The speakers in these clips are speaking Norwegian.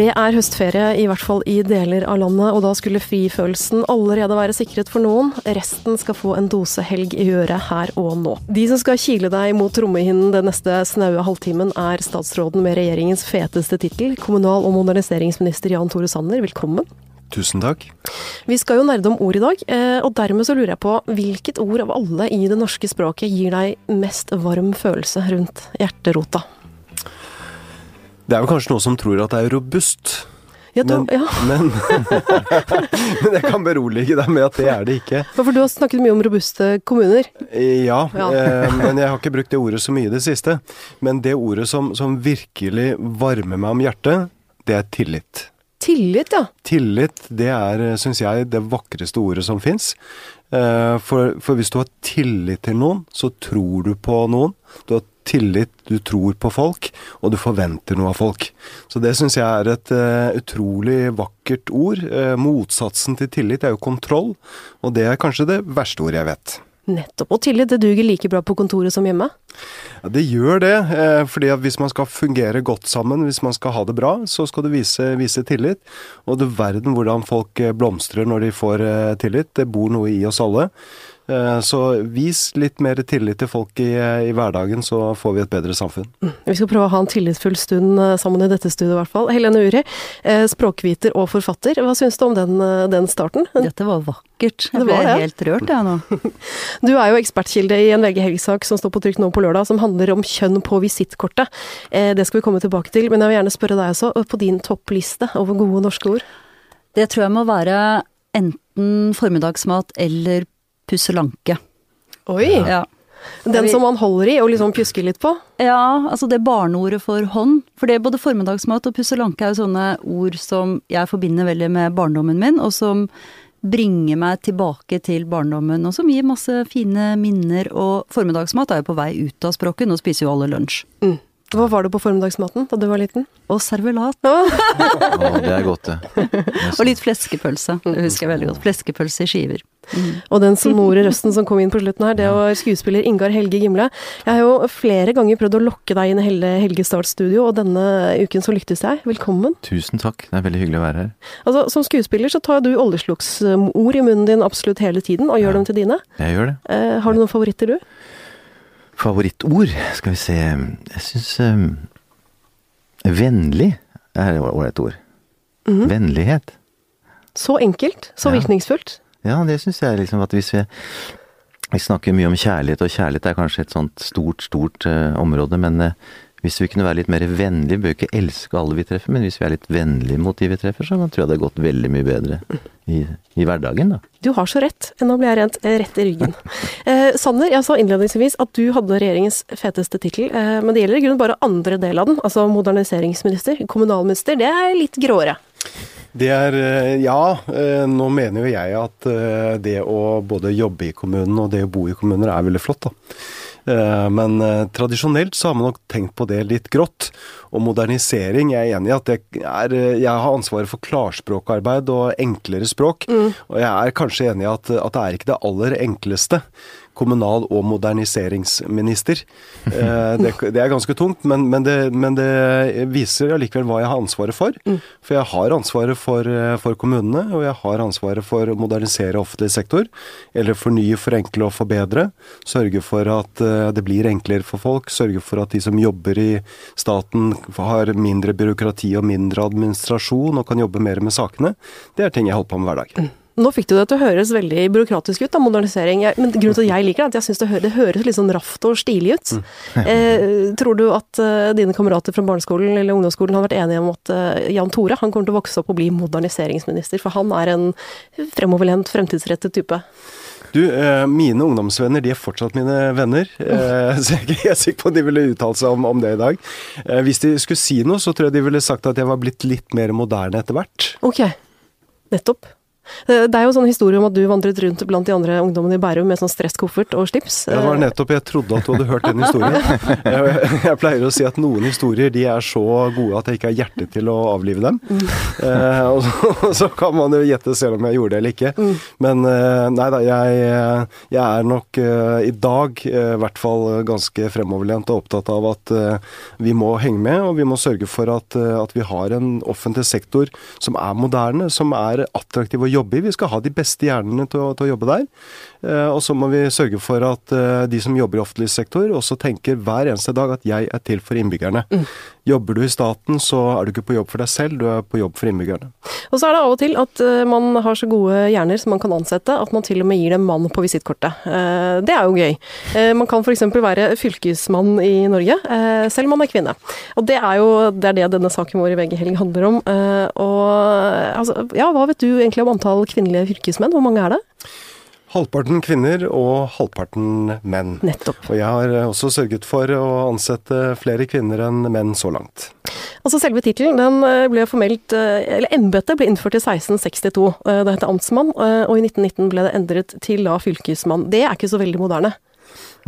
Det er høstferie, i hvert fall i deler av landet, og da skulle frifølelsen allerede være sikret for noen. Resten skal få en dose helg i øret her og nå. De som skal kile deg mot trommehinnen den neste snaue halvtimen, er statsråden med regjeringens feteste tittel, kommunal- og moderniseringsminister Jan Tore Sanner. Velkommen. Tusen takk. Vi skal jo nerde om ord i dag, eh, og dermed så lurer jeg på hvilket ord av alle i det norske språket gir deg mest varm følelse rundt hjerterota? Det er jo kanskje noen som tror at det er robust. Ja, du, men, ja. men, men jeg kan berolige deg med at det er det ikke. For du har snakket mye om robuste kommuner. Ja, Ja. eh, men jeg har ikke brukt det ordet så mye i det siste. Men det ordet som, som virkelig varmer meg om hjertet, det er tillit. Tillit, ja. Tillit, det er, syns jeg, det vakreste ordet som fins. For, for hvis du har tillit til noen, så tror du på noen. Du har tillit, du tror på folk, og du forventer noe av folk. Så det syns jeg er et uh, utrolig vakkert ord. Uh, motsatsen til tillit er jo kontroll, og det er kanskje det verste ordet jeg vet. Nettopp. Og tillit, det duger like bra på kontoret som hjemme? Ja, det gjør det, eh, fordi at hvis man skal fungere godt sammen, hvis man skal ha det bra, så skal du vise, vise tillit. Og du verden hvordan folk blomstrer når de får eh, tillit. Det bor noe i oss alle. Eh, Så vis litt mer tillit til folk i, eh, i hverdagen, så får vi et bedre samfunn. Vi skal prøve å ha en tillitsfull stund eh, sammen i dette studioet, i hvert fall. Helene Uri, språkviter og forfatter. Hva syns du om den, den starten? Dette var vakkert. Jeg ble var det. helt rørt, jeg nå. Du er jo ekspertkilde i en VG Helg-sak som står på trykk nå på lørdag, som handler om kjønn på visittkortet. Eh, Det skal vi komme tilbake til, men jeg vil gjerne spørre deg også, på din toppliste over gode norske ord. Det tror jeg må være enten formiddagsmat eller pusselanke. Oi! Ja. Den som man holder i og liksom pjusker litt på. ja, altså det barneordet for hånd. For det er både formiddagsmat og pusselanke er jo sånne ord som jeg forbinder veldig med barndommen min, og som bringer meg tilbake til barndommen, og som gir masse fine minner. Og formiddagsmat er jo på vei ut av språket, nå spiser jo alle lunsj. Hva var det på formiddagsmaten da du var liten? Og servelat. Å, det er godt, det. Og litt fleskepølse. Det husker jeg veldig godt. Fleskepølse i skiver. Og den sonore røsten som kom inn på slutten her, det var skuespiller Ingar Helge Gimle. Jeg har jo flere ganger prøvd å lokke deg inn i Helge, Helge Starts studio, og denne uken så lyktes jeg. Velkommen. Tusen takk. Det er veldig hyggelig å være her. Altså, Som skuespiller så tar du oljesluksord i munnen din absolutt hele tiden, og gjør dem til dine. Jeg gjør det. Eh, har du noen favoritter, du? Favorittord? Skal vi se Jeg syns um, Vennlig er ålreit ord. Vennlighet. Så enkelt, så Ja. virkningsfullt. Ja, det syns jeg liksom at hvis vi Vi snakker mye om kjærlighet, og kjærlighet er kanskje et sånt stort, stort uh, område, men uh, hvis vi kunne være litt mer vennlige, vi bør ikke elske alle vi treffer, men hvis vi er litt vennlige mot de vi treffer, så tror jeg det har gått veldig mye bedre i, i hverdagen, da. Du har så rett. Nå ble jeg rent eh, rett i ryggen. Eh, Sanner, jeg sa innledningsvis at du hadde regjeringens feteste tittel, eh, men det gjelder i grunnen bare andre del av den. Altså moderniseringsminister, kommunalminister. Det er litt gråere. Det er eh, Ja, eh, nå mener jo jeg at eh, det å både jobbe i kommunen og det å bo i kommuner er veldig flott, da. Men tradisjonelt så har man nok tenkt på det litt grått. Og modernisering, jeg er enig i at er Jeg har ansvaret for klarspråkarbeid og enklere språk. Og jeg er kanskje enig i at, at det er ikke det aller enkleste. Kommunal- og moderniseringsminister. Eh, Det, det er ganske tungt, men, men, det, men det viser allikevel hva jeg har ansvaret for. For jeg har ansvaret for, eh, for kommunene, og jeg har ansvaret for å modernisere offentlig sektor. Eller fornye, forenkle og forbedre. Sørge for at eh, det blir enklere for folk. Sørge for at de som jobber i staten har mindre byråkrati og mindre administrasjon og kan jobbe mer med sakene. Det er ting jeg holder på med hver dag. Nå fikk du det til å høres veldig byråkratisk ut, da, modernisering. Men grunnen til at jeg liker det, er at jeg syns det, hø det høres litt sånn raft og stilig ut. Eh, tror du at eh, dine kamerater fra barneskolen eller ungdomsskolen har vært enige om at eh, Jan Tore han kommer til å vokse opp og bli moderniseringsminister? For han er en fremoverlent, fremtidsrettet type. Du, eh, mine ungdomsvenner de er fortsatt mine venner, eh, så jeg er ikke sikker på om de ville uttalt seg om, om det i dag. Eh, hvis de skulle si noe, så tror jeg de ville sagt at jeg var blitt litt mer moderne etter hvert. Ok, nettopp. Eh, Det er jo sånn historie om at du vandret rundt blant de andre ungdommene i Bærum med sånn stresskoffert og slips. Det var nettopp Jeg trodde at du hadde hørt den historien. Jeg, jeg pleier å si at noen historier de er så gode at jeg ikke har hjerte til å avlive dem. Eh, og så, så kan man jo gjette selv om jeg gjorde det eller ikke. Men eh, nei da, jeg, jeg er nok eh, i dag eh, i hvert fall ganske fremoverlent og opptatt av at eh, vi må henge med, og vi må sørge for at, eh, at vi har en offentlig sektor som er moderne, som er attraktiv å jobbe i. Vi skal ha de beste hjernene til å, til å jobbe der. Eh, Og så må vi sørge for at eh, de som jobber i offentlig sektor, også tenker hver eneste dag at jeg er til for innbyggerne. Jobber du i staten, så er du ikke på jobb for deg selv, du er på jobb for innbyggerne. Og så er det av og til at eh, man har så gode hjerner som man kan ansette, at man til og med gir dem mann på visittkortet. Det er jo gøy. Man kan f.eks. være fylkesmann i Norge, selv om man er kvinne. Og det er jo det, er det denne saken vår i VG Helg handler om. Og altså, ja, hva vet du egentlig om antall kvinnelige fylkesmenn? Hvor mange er det? Halvparten kvinner og halvparten menn. Nettopp. Og jeg har eh, også sørget for å ansette flere kvinner enn menn så langt. Altså Selve tittelen den eh, ble formelt, eh, eller embetet ble innført i 1662. Eh, Det het amtsmann, og i 1919 ble det endret til da fylkesmann. Det er ikke så veldig moderne.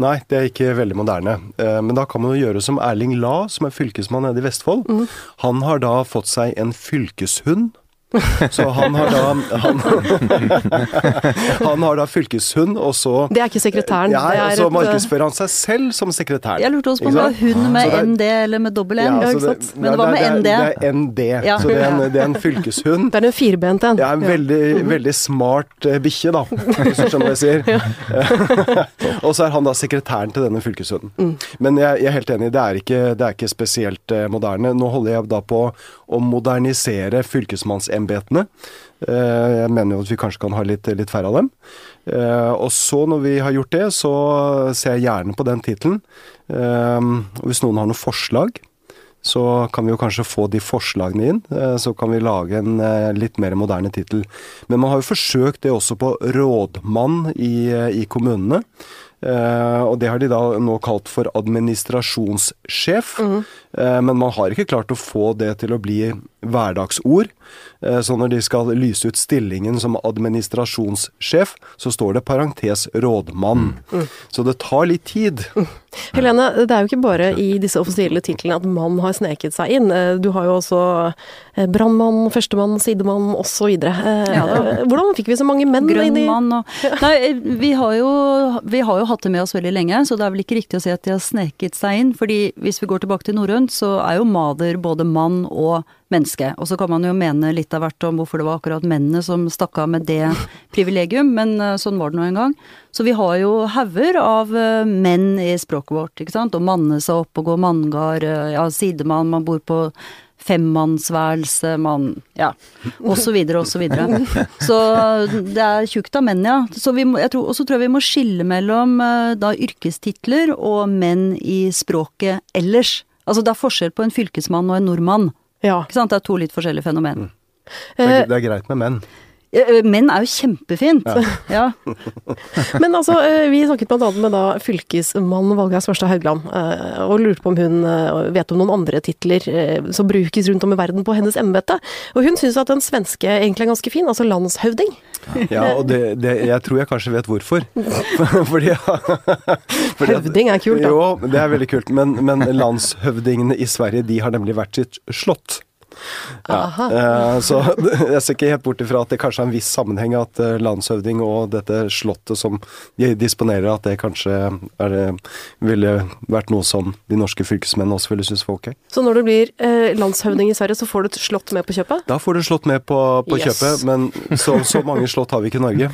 Nei, det er ikke veldig moderne. Men da kan man jo gjøre som Erling La, som er fylkesmann nede i Vestfold. Han har da fått seg en fylkeshund. Så han har da han, han har da fylkeshund, og så Det er ikke sekretæren. Ja, det og så markedsfører han seg selv som sekretær. Jeg lurte også på om det var hund med er- ND eller med dobbel N. Ja, Ja, ikke sant? Men det var med ND. Det er, det er ND, Ja. så det er, en, det er en fylkeshund. det er en firbent en. Ja, en veldig, veldig smart uh, bikkje, da, hvis du skjønner hva jeg sier. og så er han da sekretæren til denne fylkeshunden. Men jeg, jeg er helt enig, det er ikke, det er ikke spesielt uh, moderne. Nå holder jeg da på å modernisere fylkesmannsembetene. Eh, jeg mener jo at vi kanskje kan ha litt, litt færre av dem. Eh, og så når vi har gjort det, så ser jeg gjerne på den tittelen. Eh, hvis noen har noen forslag, så kan vi jo kanskje få de forslagene inn. Så kan vi lage en litt mer moderne tittel. Men man har jo forsøkt det også på rådmann i, i kommunene. Eh, og det har de da nå kalt for administrasjonssjef. Mm. men man har ikke klart å få det til å bli hverdagsord. Eh, så når de skal lyse ut stillingen som administrasjonssjef, så står det parentes rådmann. Så det tar litt tid. Helene, det er jo ikke bare i disse offisielle titlene at mann har sneket seg inn. Eh, Du har jo også eh, brannmann, førstemann, sidemann osv. Ja. Hvordan fikk vi så mange menn Grønnmann og Nei, vi har, jo, vi har jo hatt det med oss veldig lenge, så det er vel ikke riktig å si at de har sneket seg inn. fordi hvis vi går tilbake til norrønt, så er jo mader både mann og menneske. Og så kan man jo mene litt av hvert om hvorfor det var akkurat mennene som stakk av med det privilegium, men eh, sånn var det nå en gang. Så vi har jo hauger av eh, menn i språket vårt, ikke sant. Å manne seg opp og gå manngard, eh, ja, sidemann, man bor på femmannsværelse, man Ja, og så videre og så videre. Så det er tjukt av menn, ja. Så vi må, jeg tror, og så tror jeg vi må skille mellom da yrkestitler og menn i språket ellers. Altså det er forskjell på en fylkesmann og en nordmann. Ja. Ikke sant? Det er to litt forskjellige fenomen. Det er, det er greit med menn. Menn er jo kjempefint. Ja. Men altså, vi snakket bl.a. med da fylkesmann Valgeir Svarstad Haugland, og lurte på om hun vet om noen andre titler som brukes rundt om i verden på hennes embete. Og hun syns at den svenske egentlig er ganske fin, altså landshøvding. Ja, og det, det, jeg tror jeg kanskje vet hvorfor. Fordi, fordi Høvding er kult, da. Jo, det er veldig kult. Men, men landshøvdingene i Sverige, de har nemlig hvert sitt slott. Aha. Eh, så jeg ser ikke helt bort ifra at det kanskje er en viss sammenheng at eh, landshøvding og dette slottet som de disponerer, at det kanskje er det, ville vært noe som de norske fylkesmennene også ville synes var ok. Så når du blir eh, landshøvding i Sverige, så får du et slott med på kjøpet? Da får du slott med på, på Yes. kjøpet, men så, så mange slott har vi ikke i Norge.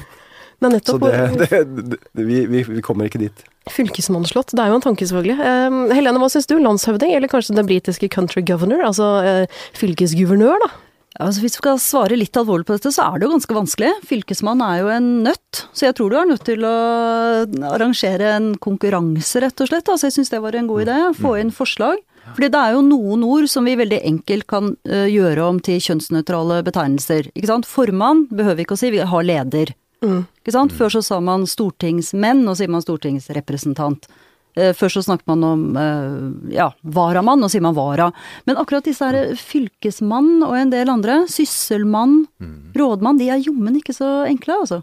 Nei, Så nettopp. det, det, det, vi, vi, vi kommer ikke dit. Fylkesmannsslott, det er jo en tanke selvfølgelig. Eh, Helene, hva syns du? Landshøvding, eller kanskje den britiske country governor? Altså eh, fylkesguvernør, da? Altså Hvis vi skal svare litt alvorlig på dette, så er det jo ganske vanskelig. Fylkesmann er jo en nøtt, så jeg tror du er nødt til å arrangere en konkurranse, rett og slett. Altså Jeg syns det var en god idé. Få inn forslag. Fordi det er jo noen ord som vi veldig enkelt kan eh, gjøre om til kjønnsnøytrale betegnelser. Ikke sant? Formann behøver vi ikke å si, vi har leder. Ikke sant? Før så sa man stortingsmenn, nå sier man stortingsrepresentant. Eh, Før så snakket man om eh, ja, varamann, nå sier man vara. Men akkurat disse her fylkesmann og en del andre, sysselmann, rådmann, de er jommen ikke så enkle, altså.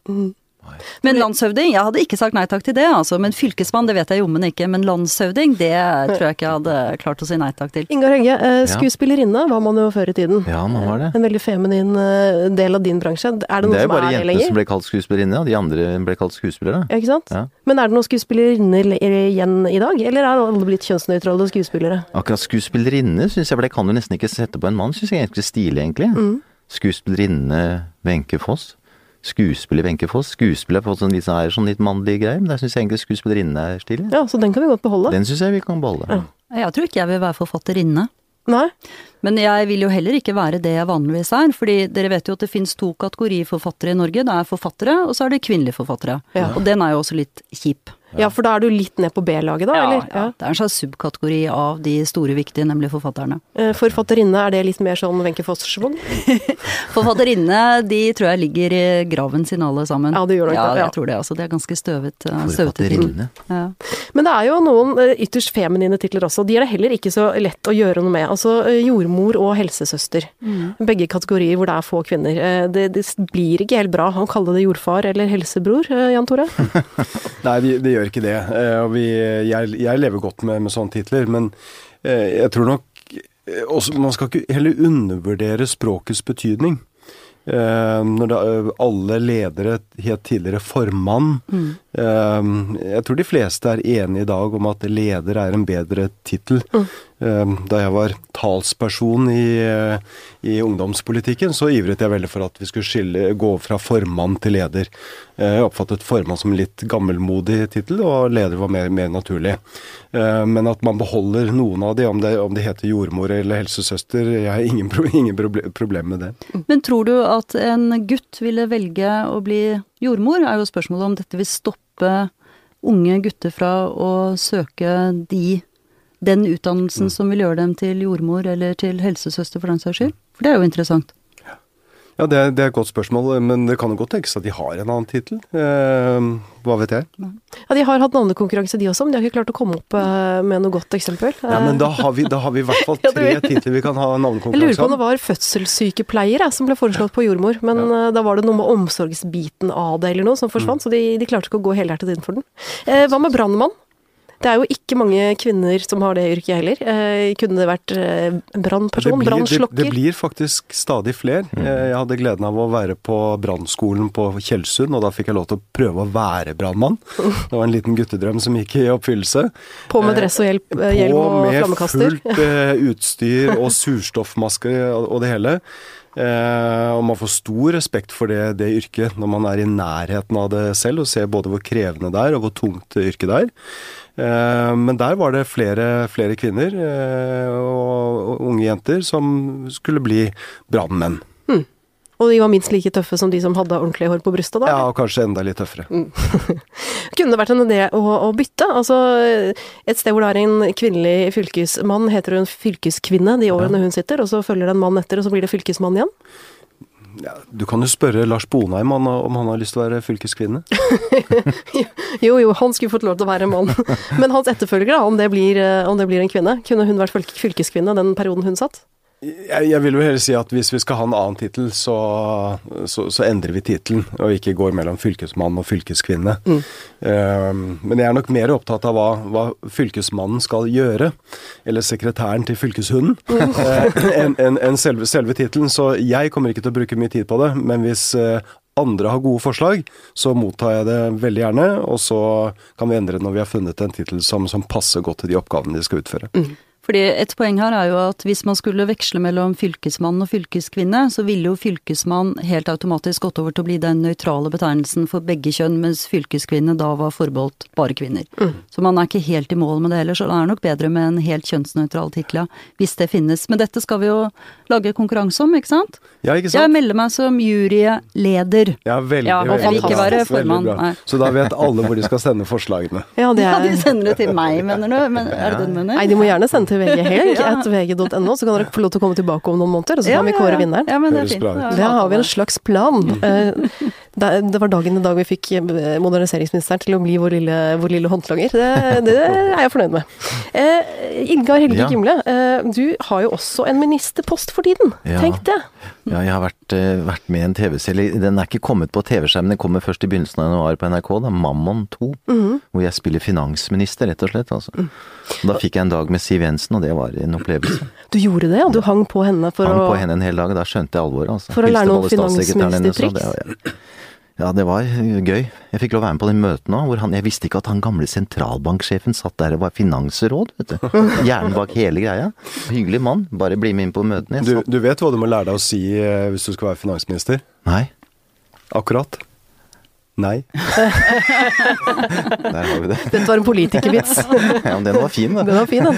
Men landshøvding, jeg hadde ikke sagt nei takk til det, altså. Men fylkesmann, det vet jeg jommen ikke. Men landshøvding, det tror jeg ikke jeg hadde klart å si nei takk til. Ingar Hegge, eh, skuespillerinne var man jo før i tiden. Ja, man var det. En veldig feminin eh, del av din bransje. Er det Det noen er jo lenger? bare er det jentene lenger? som ble kalt skuespillerinne, og de andre ble kalt skuespillere. Ja, Ikke sant? Ja. Men er det noen skuespillerinner igjen i dag, eller er alle blitt kjønnsnøytrale skuespillere? Akkurat skuespillerinne syns jeg, for det kan du nesten ikke sette på en mann, syns jeg er ganske stilig, egentlig. Mm. Skuespillerinne Wenche Foss. Skuespiller Wenche Foss. Skuespiller på sånn litt, sånn her, sånn litt mannlig greier, men der syns jeg egentlig skuespillerinne er stilig. Ja, så den kan vi godt beholde. Den syns jeg vi kan beholde. Jeg tror ikke jeg vil være forfatterinne. Nei? Men jeg vil jo heller ikke være det jeg vanligvis er, fordi dere vet jo at det finnes to kategorier forfattere i Norge. Det er forfattere, og så er det kvinnelige forfattere. Ja. Og den er jo også litt kjip. Ja, for da er du litt ned på B-laget, da, eller? ja. Det er en slags subkategori av de store, viktige, nemlig forfatterne. Eh, Forfatterinne, er det litt mer sånn Wenche Foss-schwung? Forfatterinne, de tror jeg ligger i graven sin alle sammen. Ja, det gjør nok ja, det, ja. jeg tror det. Altså, det er ganske støvet. eh. Forfatterinne. Ja. Men det er jo noen eh, ytterst feminine titler også. De er det heller ikke så lett å gjøre noe med. Altså jordmor og helsesøster. Begge kategorier hvor det er få kvinner. Det, det blir ikke helt bra å kalle det jordfar eller helsebror, Jan Tore? Nei, det gjør ikke det. Eh, vi, jeg, jeg lever godt med, med sånne titler, men eh, jeg tror nok eh, også, Man skal ikke heller undervurdere språkets betydning. Når det, alle ledere het tidligere formann. Eh, jeg tror de fleste er enige i dag om at leder er en bedre tittel. Mm. da jeg var talsperson i, eh, i ungdomspolitikken, så ivret jeg veldig for at vi skulle skille, gå fra formann til leder. Eh, Jeg oppfattet formann som en litt gammelmodig tittel, og leder var mer, mer naturlig. Eh, Men at man beholder noen av de, om det, om det heter jordmor eller helsesøster, jeg har ingen, ingen proble- problem med det. Men tror du at en gutt ville velge å bli jordmor, er jo spørsmålet om dette vil stoppe unge gutter fra å søke de, den utdannelsen som vil gjøre dem til jordmor eller til helsesøster for den saks skyld? For det er jo interessant. Ja, det, er- det er et godt spørsmål, men det kan jo godt tenkes at de har en annen tittel. Eh, hva vet jeg? Ja, De har hatt navnekonkurranse de også, men de har ikke klart å komme opp eh, med noe godt eksempel. Ja, men da har vi, da har vi i hvert fall tre titler vi kan ha Jeg lurer på om det var fødselssykepleier som ble foreslått på jordmor, men ja. da var det noe med omsorgsbiten av det eller noe som forsvant, så de, de klarte ikke å gå helhjertet inn for den. Eh, hva med brannmann? Det er jo ikke mange kvinner som har det yrket heller. Eh, kunne det vært eh, brannperson? Brannslokker? det, det blir faktisk stadig flere. Eh, Jeg hadde gleden av å være på brannskolen på Tjeldsund, og da fikk jeg lov til å prøve å være brannmann. Det var en liten guttedrøm som gikk i oppfyllelse. På med dress og hjelp, eh, hjelm og flammekaster? På med fullt eh, utstyr og surstoffmaske og, og det hele. Eh, og man får stor respekt for det, det yrket når man er i nærheten av det selv og ser både hvor krevende det er og hvor tungt yrket det er. Eh, men der var det flere, flere kvinner eh, og, unge jenter som skulle bli brannmenn. Og de var minst like tøffe som de som hadde ordentlig hår på brystet da? Ja, og kanskje enda litt tøffere. Kunne det vært en idé å, å bytte? Altså, et sted hvor det er en kvinnelig fylkesmann, heter hun fylkeskvinne de årene hun sitter, og så følger det en mann etter, og så blir det fylkesmann igjen? Ja, du kan jo spørre Lars Bonheim om, om han har lyst til å være fylkeskvinne. Jo, jo, han skulle fått lov til å være mann. Men hans etterfølger, da, om det blir, eh, om det blir en kvinne, kunne hun vært fylkeskvinne den perioden hun satt? Jeg, jeg vil jo heller si at hvis vi skal ha en annen tittel, så, så, så endrer vi tittelen, og ikke går mellom fylkesmann og fylkeskvinne. Um, men jeg er nok mer opptatt av hva, hva fylkesmannen skal gjøre, eller sekretæren til fylkeshunden, mm. enn en, en selve, selve tittelen. Så jeg kommer ikke til å bruke mye tid på det, men hvis eh, andre har gode forslag, så mottar jeg det veldig gjerne, og så kan vi endre det når vi har funnet en tittel som, som passer godt til de oppgavene de skal utføre. Fordi et poeng her er jo at hvis man skulle veksle mellom fylkesmann og fylkeskvinne, så ville jo fylkesmann helt automatisk gått over til å bli den nøytrale betegnelsen for begge kjønn, mens fylkeskvinne da var forbeholdt bare kvinner. Så man er ikke helt i mål med det heller, så det er nok bedre med en helt kjønnsnøytral tittel, hvis det finnes. Men dette skal vi jo lage konkurranse om, ikke sant? Ja, ikke sant? Jeg melder meg som juryleder. Ja, veldig, Ja, veldig jeg vil ikke være Veldig formann, bra. Så da vet alle hvor de skal sende forslagene. Ja, det Ja, er... de sender det til meg, mener du? Men er det den du mener? Nei, de må gjerne sende til VG Helg, Ja. at vg.no, så kan dere få lov til å komme tilbake om noen måneder, og så Ja, kan vi kåre ja. vinneren. Ja, men det er fint. Der har vi en slags plan. Eh, Det, var dagen i dag vi fikk eh, moderniseringsministeren til å bli vår lille, vår lille håndlanger. Det, det, er jeg fornøyd med. Eh, Ingar Helge Ja. Gimle, eh, du har jo også en ministerpost for tiden. Ja. Tenk det. Ja, jeg har vært, eh, vært med i en TV-serie. Den er ikke kommet på TV-skjermen, den kommer først i begynnelsen av januar på NRK. da, Mammon 2. Mhm. Hvor jeg spiller finansminister, rett og slett. Altså. Mm. Da fikk jeg en dag med Siv Jensen, og det var en opplevelse. Du gjorde det, og du hang på henne for Hang å på henne en hel dag, da skjønte jeg alvoret. Altså. For å lære noen finansministertriks? det var- Ja, det var gøy. Jeg fikk lov å være med på nå, hvor han Jeg visste ikke at han gamle sentralbanksjefen satt der og var finansråd, vet du. Hjernen bak hele greia. Hyggelig mann. Bare bli med inn på møtene. Du, du vet hva du må lære deg å si eh, hvis du skal være finansminister? Nei, Akkurat. Nei. der har vi det. Dette var en politikervits. Ja, men den var fin, da. Den var fin, da.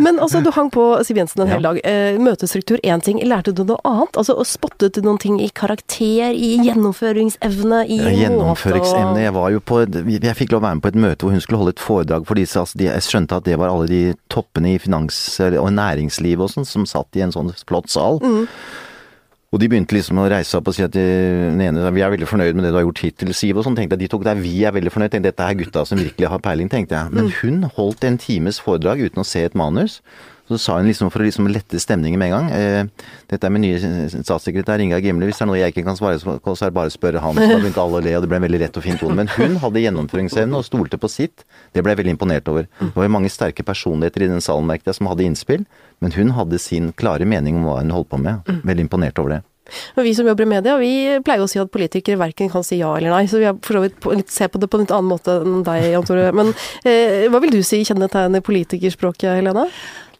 Men altså, du hang på Siv Jensen en hel dag. Eh, møtestruktur én ting. Lærte du noe annet? Altså, Spottet du noen ting i karakter, i gjennomføringsevne, i Ja, Gjennomføringsevne. Jeg var jo på Jeg fikk lov å være med på et møte hvor hun skulle holde et foredrag for disse altså, de, Jeg skjønte at det var alle de toppene i finans- og næringslivet og sånn som satt i en sånn flott sal. Mm. Og de begynte liksom å reise seg opp og si at de, den ene vi er veldig fornøyd med det du har gjort hittil, Siv. Og sånn tenkte jeg. De tok det, vi er veldig fornøyd. Tenkte, Dette er gutta som virkelig har peiling, tenkte jeg. Men hun holdt en times foredrag uten å se et manus. Så sa hun liksom for å liksom lette stemningen med en gang eh, Dette er med nye statssekretær Ingar Gimle. Hvis det er noe jeg ikke kan svare på, så er det bare å spørre han. Så da begynte alle å le, og det ble en veldig lett og fin tone. Men hun hadde gjennomføringsevne og stolte på sitt. Det ble jeg veldig imponert over. Det var jo mange sterke personligheter i den salen, merket jeg, som hadde innspill. Men hun hadde sin klare mening om hva hun holdt på med. Veldig imponert over det. Men vi som jobber i media, vi pleier å si at politikere verken kan si ja eller nei. Så vi har for så vidt ser på det på en litt annen måte enn deg, Jan Tore. Men eh, hva vil du si kjennetegner politikerspråket, Helene?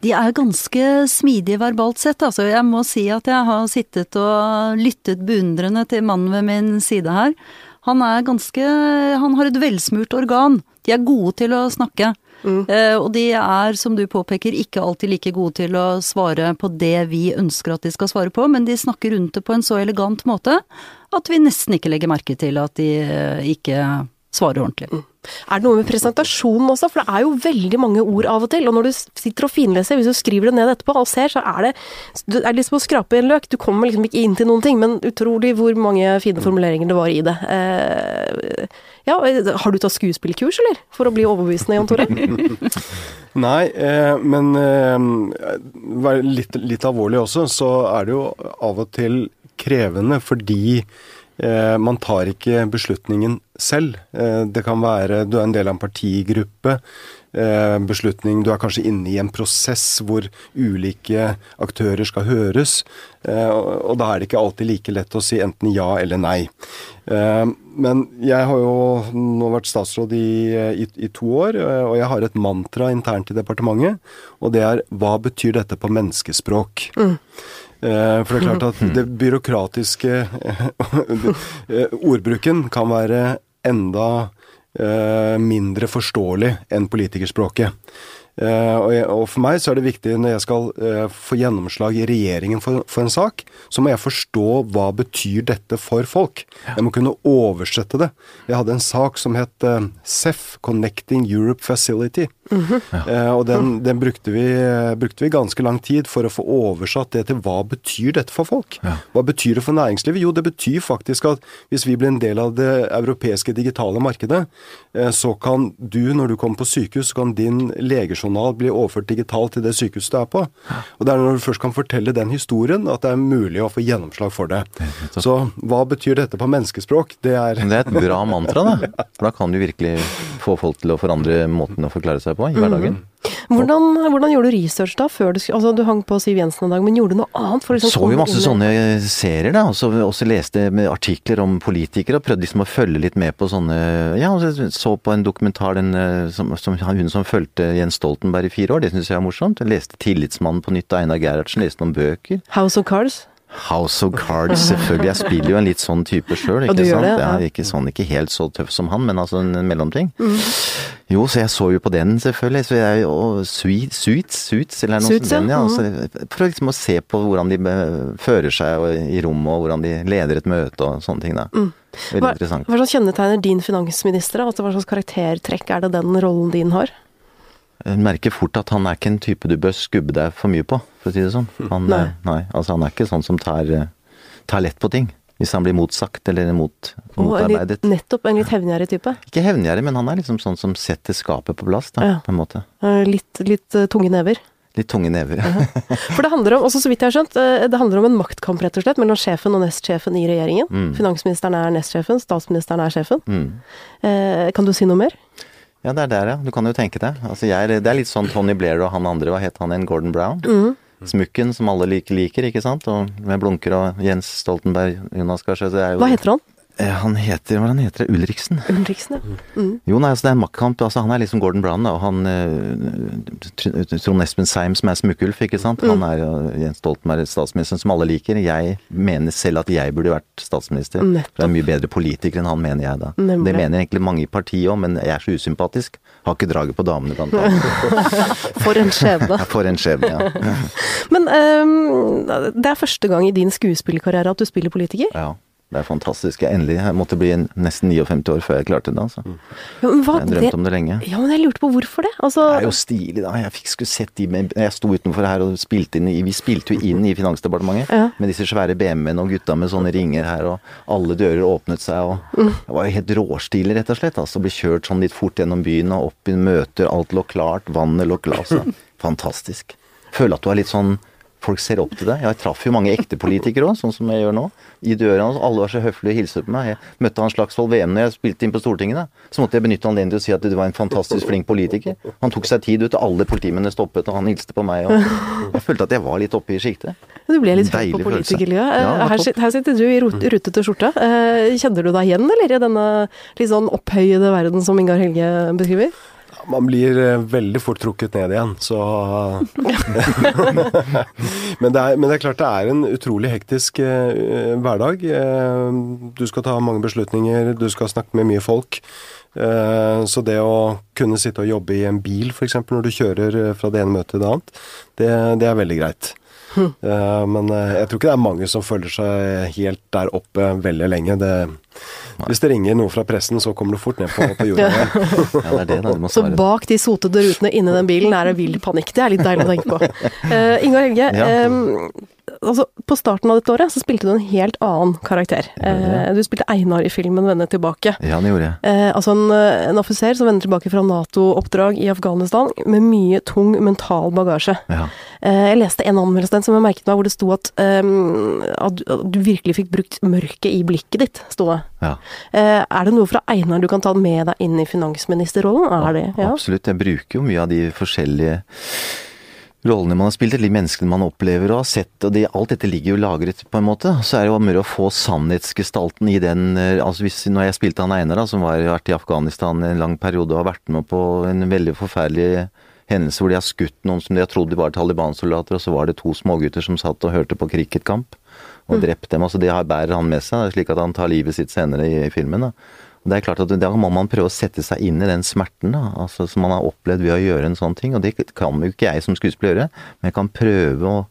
De er ganske smidige verbalt sett, altså. Jeg må si at jeg har sittet og lyttet beundrende til mannen ved min side her. Han er ganske Han har et velsmurt organ. De er gode til å snakke. Eh, og de er, som du påpeker, ikke alltid like gode til å svare på det vi ønsker at de skal svare på, men de snakker rundt det på en så elegant måte at vi nesten ikke legger merke til at de eh, ikke svarer ordentlig. Er det noe med presentasjonen også? For det er jo veldig mange ord av og til. Og når du sitter og finleser, hvis du skriver det ned etterpå og ser, så er det, det er liksom å skrape i en løk. Du kommer liksom ikke inn til noen ting, men utrolig hvor mange fine formuleringer det var i det. Eh, ja, har du tatt skuespillkurs, eller? For å bli overbevisende, Jan Tore? Nei, eh, men eh, vær litt, litt alvorlig også, så er det jo av og til krevende fordi eh, man tar ikke beslutningen selv. Eh, det kan være du er en del av en partigruppe. Eh, beslutning Du er kanskje inne i en prosess hvor ulike aktører skal høres. Eh, og, da er det ikke alltid like lett å si enten ja eller nei. Eh, men jeg har jo nå vært statsråd i, i, i to år, eh, og jeg har et mantra internt i departementet. Og det er hva betyr dette på menneskespråk? Eh, For det er klart at det byråkratiske eh, ordbruken kan være enda eh, mindre forståelig enn politikerspråket. Eh, og, for meg så er det viktig når jeg skal eh, få gjennomslag i regjeringen for, for en sak, så må jeg forstå hva betyr dette for folk. Jeg må kunne oversette det. Jeg hadde en sak som het eh, CEF, Connecting Europe Facility. Eh, og den, den brukte, vi, brukte vi ganske lang tid for å få oversatt det til hva betyr dette for folk. Hva betyr det for næringslivet? Jo, det betyr faktisk at hvis vi blir en del av det europeiske digitale markedet, så kan du, når du kommer på sykehus, så kan din legejournal bli overført digitalt til det sykehuset du er på. Og det er når du først kan fortelle den historien, at det er mulig å få gjennomslag for det. Så hva betyr dette på menneskespråk? Det er det er et bra mantra, da. For da kan du virkelig få folk til å forandre måten å forklare seg på i hverdagen. Hvordan, hvordan gjorde du research da? før Du altså du hang på Siv Jensen en dag, men gjorde du noe annet? For liksom Så vi jo masse sånne serier, da. Også, også leste med artikler om politikere, og prøvde liksom å følge litt med på sånne Ja, så på en dokumentar den, eh, som, som hun som fulgte Jens Stoltenberg i fire år, det syns jeg er morsomt. Jeg leste 'Tillitsmannen' på nytt av Einar Gerhardsen, leste noen bøker. House of Cards? House of Cards, selvfølgelig. Jeg spiller jo en litt sånn type sjøl, ikke sant. det, ja. ikke sånn, ikke helt så tøff som han, men altså en mellomting. Mm. Jo, så jeg så jo på den, selvfølgelig. Så jeg, og Suits, Suits, eller noe sånt. Ja. Altså, prøv liksom å se på hvordan de fører seg i rommet, og hvordan de leder et møte og sånne ting, da. Veldig Mm. Hva, interessant. hva slags kjennetegner din finansminister? Altså, hva slags karaktertrekk er det den rollen din har? Jeg merker fort at han er ikke en type du bør skubbe deg for mye på, for å si det sånn. Han, Nei. nei. nei altså han er ikke sånn som tar, eh, tar lett på ting. Hvis han blir motsagt eller mot, en motarbeidet. litt, nettopp en litt hevngjerrig type. Ikke hevngjerrig, men han er liksom sånn som setter skapet på plass, da, Ja. på en måte. Eh, Litt, litt eh, tunge never. Litt tunge never. ja. For det handler om, også så vidt jeg har skjønt, eh, det handler om en maktkamp rett og slett mellom sjefen og nestsjefen i regjeringen. Mm. Finansministeren er nestsjefen, statsministeren er sjefen. Mm. Eh, kan du si noe mer? Ja, det er der, ja. Du kan jo tenke deg. Altså, jeg, det er litt sånn Tony Blair og han andre, hva het han igjen? Gordon Brown? Mm. Smukken som alle liker, liker, ikke sant? Og med blunker og Jens Stoltenberg, Jonas Gahr Hva heter han? Eh, Han heter, hva han heter? Ulriksen? Ulriksen, ja. Mm. Jo, nei, altså det er en maktkamp. Altså, han er liksom Gordon Brown, og han eh, Trond Espen Seim som er Smukkulf, ikke sant. Mm. Han er Jens Stoltenberg, statsministeren som alle liker. Jeg mener selv at jeg burde vært statsminister. Nettopp. For jeg er mye bedre politiker enn han, mener jeg da. Nemlig. Det mener egentlig mange i partiet òg, men jeg er så usympatisk. Har ikke draget på damene, blant annet. For en skjebne. For en skjebne, ja. Men um, det er første gang i din skuespillerkarriere at du spiller politiker? ja. Det er fantastisk. Jeg endelig jeg måtte bli en, nesten 59 år før jeg klarte det. altså. Ja, men hva, Jeg drømte om det lenge. Ja, men jeg lurte på hvorfor det. Altså, Det er jo stilig, da. Jeg fikk skulle sett de med Jeg sto utenfor her og spilte inn i Vi spilte jo inn i Finansdepartementet Ja. med disse svære BMW-ene og gutta med sånne ringer her, og alle dører åpnet seg, og Mm. Det var jo helt råstilig, rett og slett. Altså, Bli kjørt sånn litt fort gjennom byen og opp i møter, alt lå klart, vannet lå klart. altså. Fantastisk. Føler at du er litt sånn Folk ser opp til deg. Jeg traff jo mange ekte politikere òg, sånn som jeg gjør nå. I døra. hans. Alle var så høflige og hilste på meg. Jeg møtte han Slagsvold VM når jeg spilte inn på Stortinget. da. Så måtte jeg benytte anledningen til å si at du var en fantastisk flink politiker. Han tok seg tid ut, og alle politimennene stoppet, og han hilste på meg. og Jeg følte at jeg var litt oppe i sjiktet. du ble litt høy på politikerlivet. Ja, her, her sitter du i rutete skjorte. Eh, Kjenner du deg igjen, eller, i denne litt sånn opphøyede verden som Ingar Helge beskriver? Man blir eh, veldig fort trukket ned igjen, så men, det er, men det er klart det er en utrolig hektisk eh, hverdag. Eh, du skal ta mange beslutninger, du skal snakke med mye folk. Eh, så det å kunne sitte og jobbe i en bil f.eks. når du kjører eh, fra det ene møtet til det annet, det, det er veldig greit. Eh, men eh, jeg tror ikke det er mange som føler seg helt der oppe veldig lenge. Det, hvis det ringer noe fra pressen, så kommer du fort ned på, på jorda igjen. Ja, det det Så bak de sotede rutene inni den bilen er det vill panikk. Det er litt deilig å tenke på. Uh, Ingar Helge, Ja. um, altså, på starten av dette året så spilte du en helt annen karakter. Eh, du spilte Einar i filmen 'Vende tilbake'. Ja, det gjorde jeg. Eh, altså en, en offiser som vender tilbake fra Nato-oppdrag i Afghanistan med mye tung mental bagasje. Ja. Eh, jeg leste en anmeldelse som jeg merket meg, hvor det sto at, um, at, du, virkelig fikk brukt mørket i blikket ditt, sto det. ja. Eh, er det noe fra Einar du kan ta med deg inn i finansministerrollen? Er det, ja? Absolutt. Jeg bruker jo mye av de forskjellige rollene man har spilt, eller de menneskene man opplever og har sett, og det, alt dette ligger jo lagret på en måte. Så er det jo mer å få sannhetsgestalten i den eh, altså hvis, Når jeg spilte han Einar, da, som har vært i Afghanistan en lang periode og har vært med på en veldig forferdelig hendelse hvor de har skutt noen som de har trodd de var Taliban-soldater, og så var det to smågutter som satt og hørte på cricketkamp og drept dem. altså Det bærer han med seg, slik at han tar livet sitt senere i, i filmen. da. Og det er klart at Da må man prøve å sette seg inn i den smerten da, altså som man har opplevd ved å gjøre en sånn ting. Og det kan jo ikke jeg som skuespiller gjøre, men jeg kan prøve å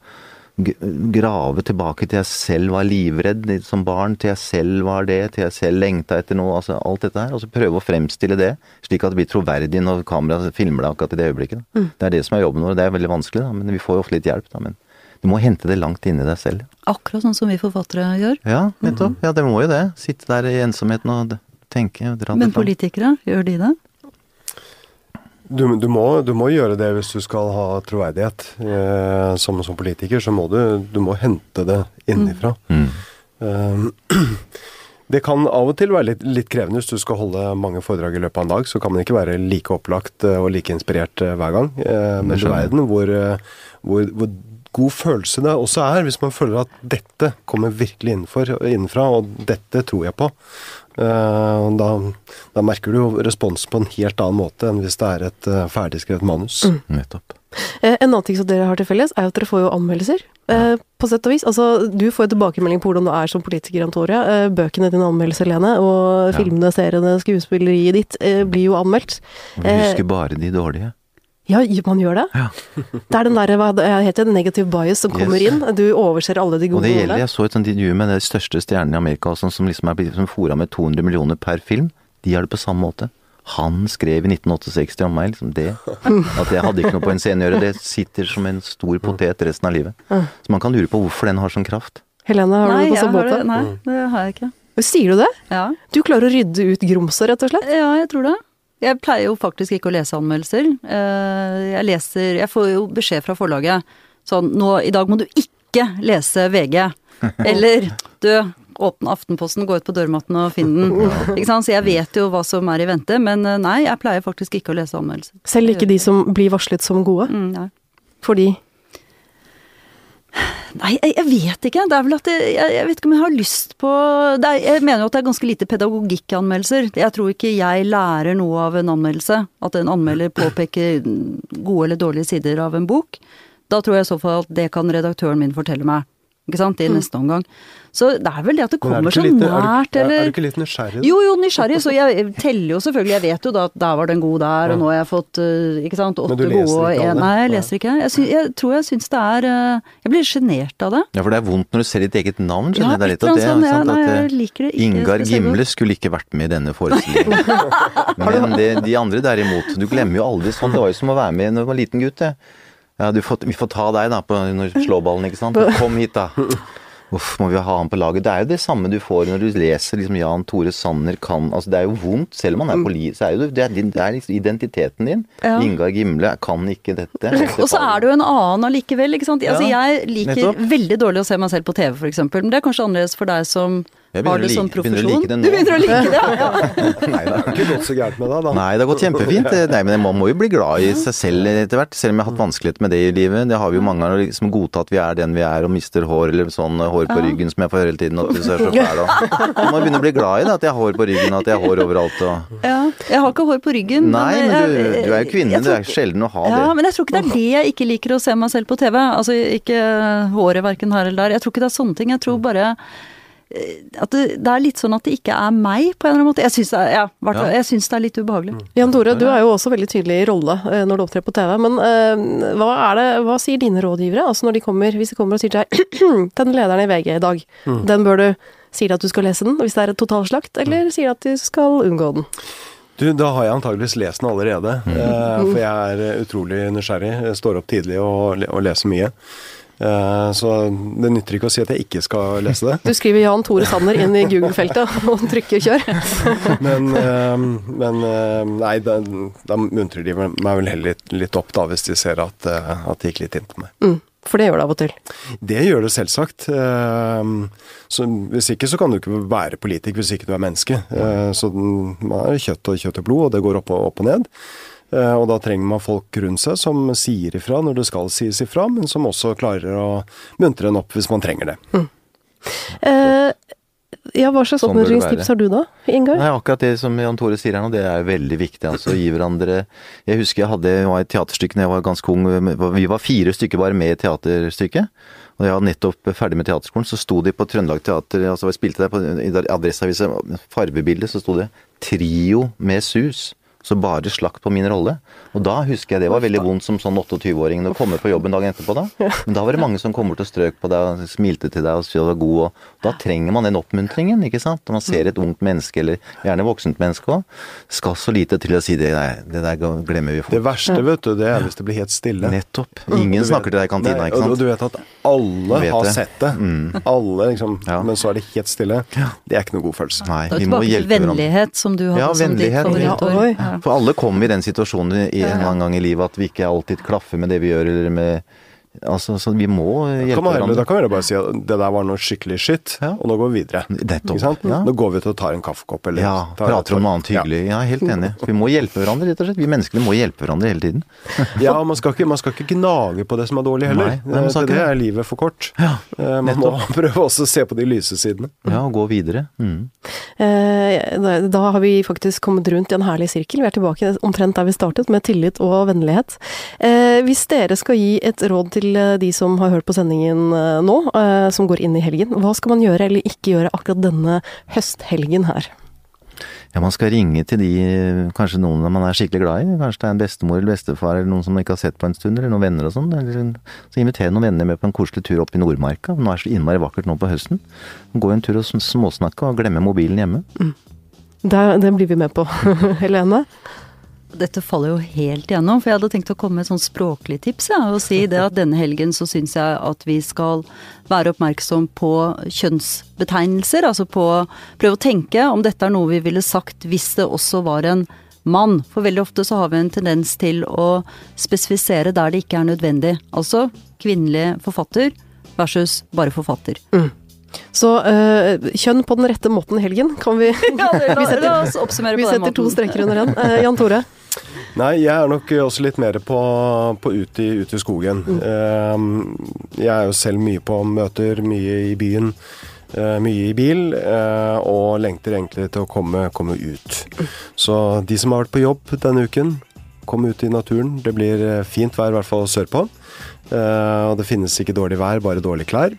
grave tilbake til jeg selv var livredd som barn, til jeg selv var det, til jeg selv lengta etter noe. altså Alt dette her. Og så prøve å fremstille det, slik at det blir troverdig når kameraet filmer det akkurat i det øyeblikket. Da. Det er det som er jobben vår. Det er veldig vanskelig, da, men vi får jo ofte litt hjelp. da, men du må hente det langt inni deg selv. Akkurat sånn som vi forfattere gjør. Ja, nettopp. Ja, det må jo det. Sitte der i ensomheten og tenke. Dra Men det fram. politikere, gjør de det? Du, du, må, du må gjøre det hvis du skal ha troverdighet. Eh, som, som politiker så må du, du må hente det innenfra. Mm. Eh, det kan av og til være litt, litt krevende hvis du skal holde mange foredrag i løpet av en dag. Så kan man ikke være like opplagt eh, og like inspirert eh, hver gang. Eh, men i verden hvor, eh, hvor, hvor god følelse det også er hvis man føler at dette kommer virkelig innenfor, innenfra, og dette tror jeg på. Eh, da, da merker du jo respons på en helt annen måte enn hvis det er et eh, ferdigskrevet manus. Nettopp. Eh, En annen ting som dere har til felles, er at dere får jo anmeldelser. Ja. på sett og vis. Altså, du får jo tilbakemelding på hvordan du er som politiker, Antoria. Bøkene dine anmeldes, Lene. Og Ja. filmene, seriene, skuespilleriet ditt blir jo anmeldt. Vi husker bare de dårlige. Ja, man gjør det. Ja. Det er den der, hva heter det negative bias som kommer Yes. inn. Du overser alle de gode. Og det gjelder, jeg så et sånt intervju med de største stjernene i Amerika, sånn, som liksom er blitt som fora med 200 millioner per film. De har det på samme måte. Han skrev i 1968 om meg, liksom det. At jeg hadde ikke noe på en scene å gjøre. Det sitter som en stor potet resten av livet. Så man kan lure på hvorfor den har sånn kraft. Helene, har nei, du det på samme måte? nei, det har jeg ikke. Sier du det? Ja. Du klarer å rydde ut grumset, rett og slett? ja, jeg tror det. Jeg pleier jo faktisk ikke å lese anmeldelser. Eh, Jeg leser Jeg får jo beskjed fra forlaget sånn nå, I dag må du ikke lese VG. Eller du, åpne Aftenposten, gå ut på dørmatten og finn den. Ikke sant? Så jeg vet jo hva som er i vente, men eh, nei, jeg pleier faktisk ikke å lese anmeldelser. Selv ikke de som blir varslet som gode? Mm, nei. Fordi Nei, jeg, jeg vet ikke. Det er vel at jeg, jeg, jeg vet ikke om jeg har lyst på er, Jeg mener jo at det er ganske lite pedagogikk anmeldelser. Jeg tror ikke jeg lærer noe av en anmeldelse. At en anmelder påpeker gode eller dårlige sider av en bok. Da tror jeg i så fall at det kan redaktøren min fortelle meg. Ikke sant? I neste omgang. Så det er vel det at det er kommer så litt- nært, er- eller Er du ikke litt nysgjerrig? da? jo, jo, nysgjerrig, så jeg teller jo selvfølgelig. Jeg vet jo da at der var den god der, og nå har jeg fått øh, ikke sant, Men åtte du leser gode og ikke alle? Nei, jeg leser ikke. Jeg, sy, jeg tror jeg syns det er øh, Jeg blir sjenert av det. Ja, for det er vondt når du ser ditt eget navn. skjønner Ja, det er litt av det. sånn, ja, At, eh, det Ingar. Gimle skulle ikke vært med i denne forestillingen. Men det, de andre derimot, du glemmer jo aldri sånn. Det var jo som å være med når du var liten gutt, det. Ja, du får, vi får ta deg da på når slåballen, ikke sant. Kom hit, da. Uff, må vi ha han på laget. Det er jo det samme du får når du leser liksom Jan Tore Sanner kan Altså det er jo vondt, selv om han er på liv, så er jo det, det er, din, det er liksom identiteten din. Ja. Ingar Gimle kan ikke dette. Og så er jo en annen allikevel, ikke sant. Altså, jeg liker nettopp. veldig dårlig å se meg selv på TV, for eksempel. Men det er kanskje annerledes for deg som Jeg har du like, sånn profesjon? begynner å like det nå. Du begynner å like det, ja. Nei. Det har ikke gått så gærent med deg, da. Nei, det har gått kjempefint. Nei, men Man må jo bli glad i seg selv etter hvert, selv om jeg har hatt vanskeligheter med det i livet. Det har vi jo mange ganger, liksom godta at vi er den vi er og mister hår eller sånn hår på ryggen som jeg får høre hele tiden at du ser så fæl og Man må begynne å bli glad i det, at jeg har hår på ryggen og at jeg har hår overalt og ja. Jeg har ikke hår på ryggen. Nei, men du, du er jo kvinne, det er sjelden å ha det. Ja, men jeg tror ikke det er det jeg ikke liker å se meg selv på TV. Altså ikke håret verken her eller der. Jeg tror ikke det er sånne ting. Jeg tror bare eh, at det, det er litt sånn at det ikke er meg, på en eller annen måte. Jeg syns det, ja, Ja. det er litt ubehagelig. Jan Tore, du er jo også veldig tydelig i rolle eh, når du opptrer på TV. Men uh, hva, er det, hva sier dine rådgivere? Altså når de kommer, hvis de kommer og sier til deg Den lederen i VG i dag, den bør du Sier de at du skal lese den hvis det er et totalslakt, eller sier de at du skal unngå den? Du, da har jeg antageligvis lest den allerede. eh, For jeg er eh, utrolig nysgjerrig. Jeg står opp tidlig og, og leser mye. Eh, Så det nytter ikke å si at jeg ikke skal lese det. Du skriver Jan Tore Sanner inn i Google-feltet og trykker kjør. Men, eh, men eh, nei, da, da muntrer de meg vel heller litt, litt opp da, hvis de ser at, at det gikk litt inn på meg. Mm, for det gjør det av og til. Det gjør det selvsagt. Så hvis ikke så kan du ikke være politiker hvis ikke du er menneske. Så man er kjøtt og kjøtt og blod, og det går opp og, opp og ned. Eh, Og da trenger man folk rundt seg som sier ifra når det skal sies ifra, men som også klarer å muntre en opp hvis man trenger det. Eh, ja, hva slags Sånn oppmuntringstips har du da, Ingar? Nei, akkurat det som Jan Tore sier her nå, det er veldig viktig. altså Gi hverandre Jeg husker jeg hadde jeg var et teaterstykke da jeg var ganske ung. Vi var fire stykker bare med i teaterstykket. Og jeg var nettopp ferdig med teaterskolen, så sto de på Trøndelag Teater altså Jeg spilte der på i Adresseavisa, farvebildet, så sto det 'Trio med sus'. Så bare slakt på min rolle. Og da husker jeg det var veldig vondt som sånn 28-åring å komme på jobben dagen etterpå da. Men da var det mange som kom bort og strøk på deg og smilte til deg og sa du var god. Og da trenger man den oppmuntringen, ikke sant. Når man ser et ungt menneske, eller gjerne voksent menneske òg. Skal så lite til å si det der, det der glemmer vi Det verste, vet du, det er hvis det blir helt stille. Nettopp. Ingen vet- snakker til deg i kantina, ikke sant. Og du vet at alle Vet har det. sett det. Alle, liksom. Ja. Men så er det helt stille. Det er ikke noe god følelse. Nei, vi må tilbake til hjelpe hverandre. vennlighet, som du hadde Ja, som ditt favorittord. Ja. For alle kommer i den situasjonen i en eller annen gang i livet at vi ikke alltid klaffer med det vi gjør, eller med Altså, så vi må hjelpe hverandre da kan man heller bare si at det der var noe skikkelig skitt, Ja. og nå går vi videre. Nettopp. Ikke sant? Ja. Nå går vi ut og tar en kaffekopp, eller Ja, tar- prater om noe annet hyggelig. Ja, helt enig. Vi må hjelpe hverandre, rett og slett. Vi menneskene må hjelpe hverandre hele tiden. Ja, ja man, skal ikke, man skal ikke gnage på det som er dårlig heller. Nei, nei, man det er livet for kort. Ja, Eh, man må prøve også å se på de lyse sidene. Ja, og gå videre. Mm. Eh, da, har vi faktisk kommet rundt i en herlig sirkel. Vi er tilbake omtrent der vi startet, med tillit og vennlighet. Eh, hvis dere skal gi et råd til eh, de som har hørt på sendingen eh, nå, eh, som går inn i helgen, hva skal man gjøre eller ikke gjøre akkurat denne høsthelgen her? Ja, man skal ringe til de, kanskje noen man er skikkelig glad i. Kanskje det er en bestemor eller bestefar eller noen som man ikke har sett på en stund, eller noen venner og sånn. Så invitere noen venner med på en koselig tur opp i Nordmarka. Nå er det så innmari vakkert nå på høsten. Gå en tur og småsnakke og glemme mobilen hjemme. Det, det blir vi med på. Helene? Dette faller jo helt igjennom, for jeg hadde tenkt å komme med et sånt språklig tips. Ja, og si det at denne helgen så syns jeg at vi skal være oppmerksom på kjønnsbetegnelser. Altså på prøve å tenke om dette er noe vi ville sagt hvis det også var en mann. For veldig ofte så har vi en tendens til å spesifisere der det ikke er nødvendig. Altså kvinnelig forfatter versus bare forfatter. Mm. Så øh, kjønn på den rette måten helgen, kan vi Ja, Vi setter- la oss oppsummere på Vi den setter to måten. streker under den. Uh, Jan Tore? Nei, jeg er nok også litt mer på, på ut, i, ut i skogen. Mm. jeg er jo selv mye på møter, mye i byen. eh, mye i bil, eh, og lengter egentlig til å komme, komme ut. Så de som har vært på jobb denne uken, kom ut i naturen. Det blir eh, fint vær, i hvert fall sørpå. Og det finnes ikke dårlig vær, bare dårlige klær.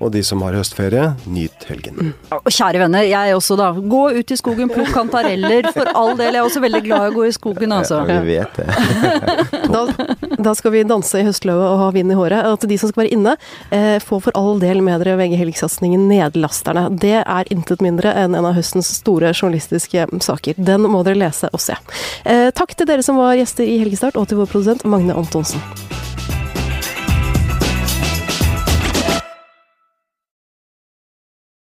Og de som har høstferie, nyt helgen. Og kjære venner, jeg også da. Gå ut i skogen, plukk kantareller. For all del, jeg er også veldig glad i å gå i skogen, altså. Ja, vi vet det. Da, da skal vi danse i høstløvet og ha vind i håret. Og til de som skal være inne, eh, få for all del med dere VG-helgesatsingen Nedlasterne. Det er intet mindre enn en av høstens store journalistiske saker. Den må dere lese og se. Eh, takk til dere som var gjester i Helgestart, og til vår produsent Magne Antonsen.